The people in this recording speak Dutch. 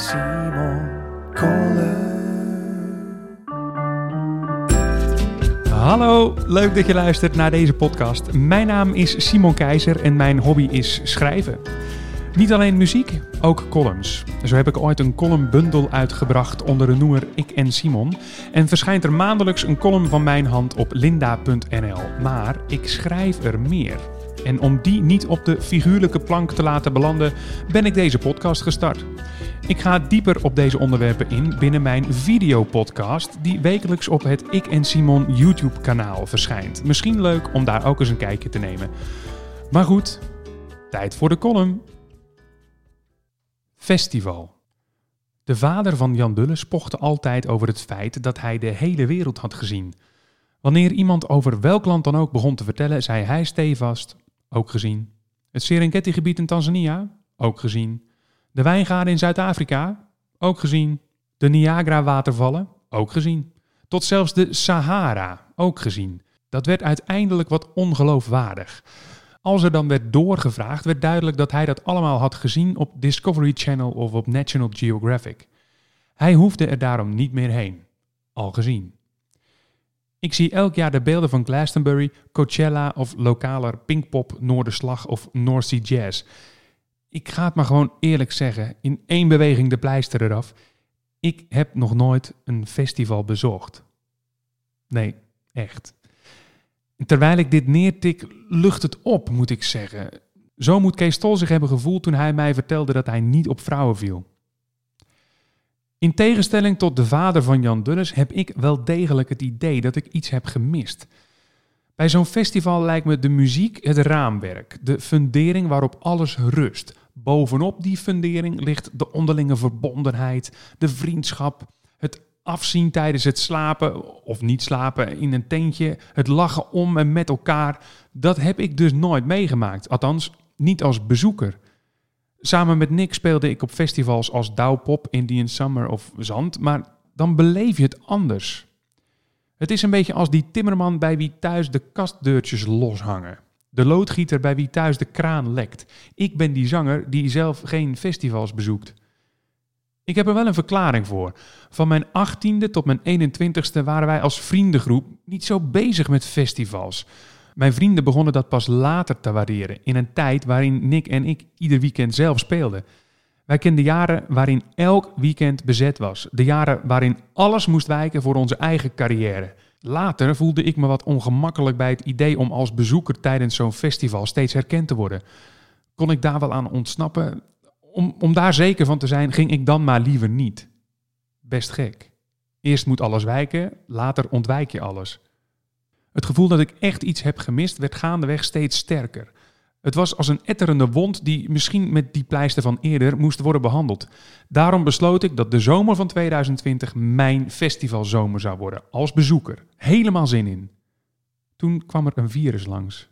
Simon Kolen. Hallo, leuk dat je luistert naar deze podcast. Mijn naam is Simon Keizer en mijn hobby is schrijven. Niet alleen muziek, ook columns. Zo heb ik ooit een columnbundel uitgebracht onder de noemer Ik en Simon. En verschijnt er maandelijks een column van mijn hand op linda.nl. Maar ik schrijf er meer. En om die niet op de figuurlijke plank te laten belanden, ben ik deze podcast gestart. Ik ga dieper op deze onderwerpen in binnen mijn videopodcast, die wekelijks op het Ik en Simon YouTube-kanaal verschijnt. Misschien leuk om daar ook eens een kijkje te nemen. Maar goed, tijd voor de column. Festival. De vader van Jan Dulles pochte altijd over het feit dat hij de hele wereld had gezien. Wanneer iemand over welk land dan ook begon te vertellen, zei hij stevast: ook gezien. Het Serengeti-gebied in Tanzania? Ook gezien. De wijngaarden in Zuid-Afrika? Ook gezien. De Niagara-watervallen? Ook gezien. Tot zelfs de Sahara? Ook gezien. Dat werd uiteindelijk wat ongeloofwaardig. Als er dan werd doorgevraagd, werd duidelijk dat hij dat allemaal had gezien op Discovery Channel of op National Geographic. Hij hoefde er daarom niet meer heen. Al gezien. Ik zie elk jaar de beelden van Glastonbury, Coachella of lokaler Pinkpop, Noorderslag of North Sea Jazz. Ik ga het maar gewoon eerlijk zeggen, in één beweging de pleister eraf. Ik heb nog nooit een festival bezocht. Nee, echt. Terwijl ik dit neertik, lucht het op, moet ik zeggen. Zo moet Kees Tol zich hebben gevoeld toen hij mij vertelde dat hij niet op vrouwen viel. In tegenstelling tot de vader van Jan Dulles heb ik wel degelijk het idee dat ik iets heb gemist. Bij zo'n festival lijkt me de muziek het raamwerk, de fundering waarop alles rust. Bovenop die fundering ligt de onderlinge verbondenheid, de vriendschap, het afzien tijdens het slapen of niet slapen in een tentje, het lachen om en met elkaar. Dat heb ik dus nooit meegemaakt, althans niet als bezoeker. Samen met Nick speelde ik op festivals als Douwpop, Indian Summer of Zand, maar dan beleef je het anders. Het is een beetje als die timmerman bij wie thuis de kastdeurtjes loshangen. De loodgieter bij wie thuis de kraan lekt. Ik ben die zanger die zelf geen festivals bezoekt. Ik heb er wel een verklaring voor. Van mijn 18e tot mijn 21ste waren wij als vriendengroep niet zo bezig met festivals. Mijn vrienden begonnen dat pas later te waarderen, in een tijd waarin Nick en ik ieder weekend zelf speelden. Wij kenden jaren waarin elk weekend bezet was. De jaren waarin alles moest wijken voor onze eigen carrière. Later voelde ik me wat ongemakkelijk bij het idee om als bezoeker tijdens zo'n festival steeds herkend te worden. Kon ik daar wel aan ontsnappen? Om, om daar zeker van te zijn, ging ik dan maar liever niet. Best gek. Eerst moet alles wijken, later ontwijk je alles. Het gevoel dat ik echt iets heb gemist werd gaandeweg steeds sterker. Het was als een etterende wond die misschien met die pleister van eerder moest worden behandeld. Daarom besloot ik dat de zomer van 2020 mijn festivalzomer zou worden, als bezoeker. Helemaal zin in. Toen kwam er een virus langs.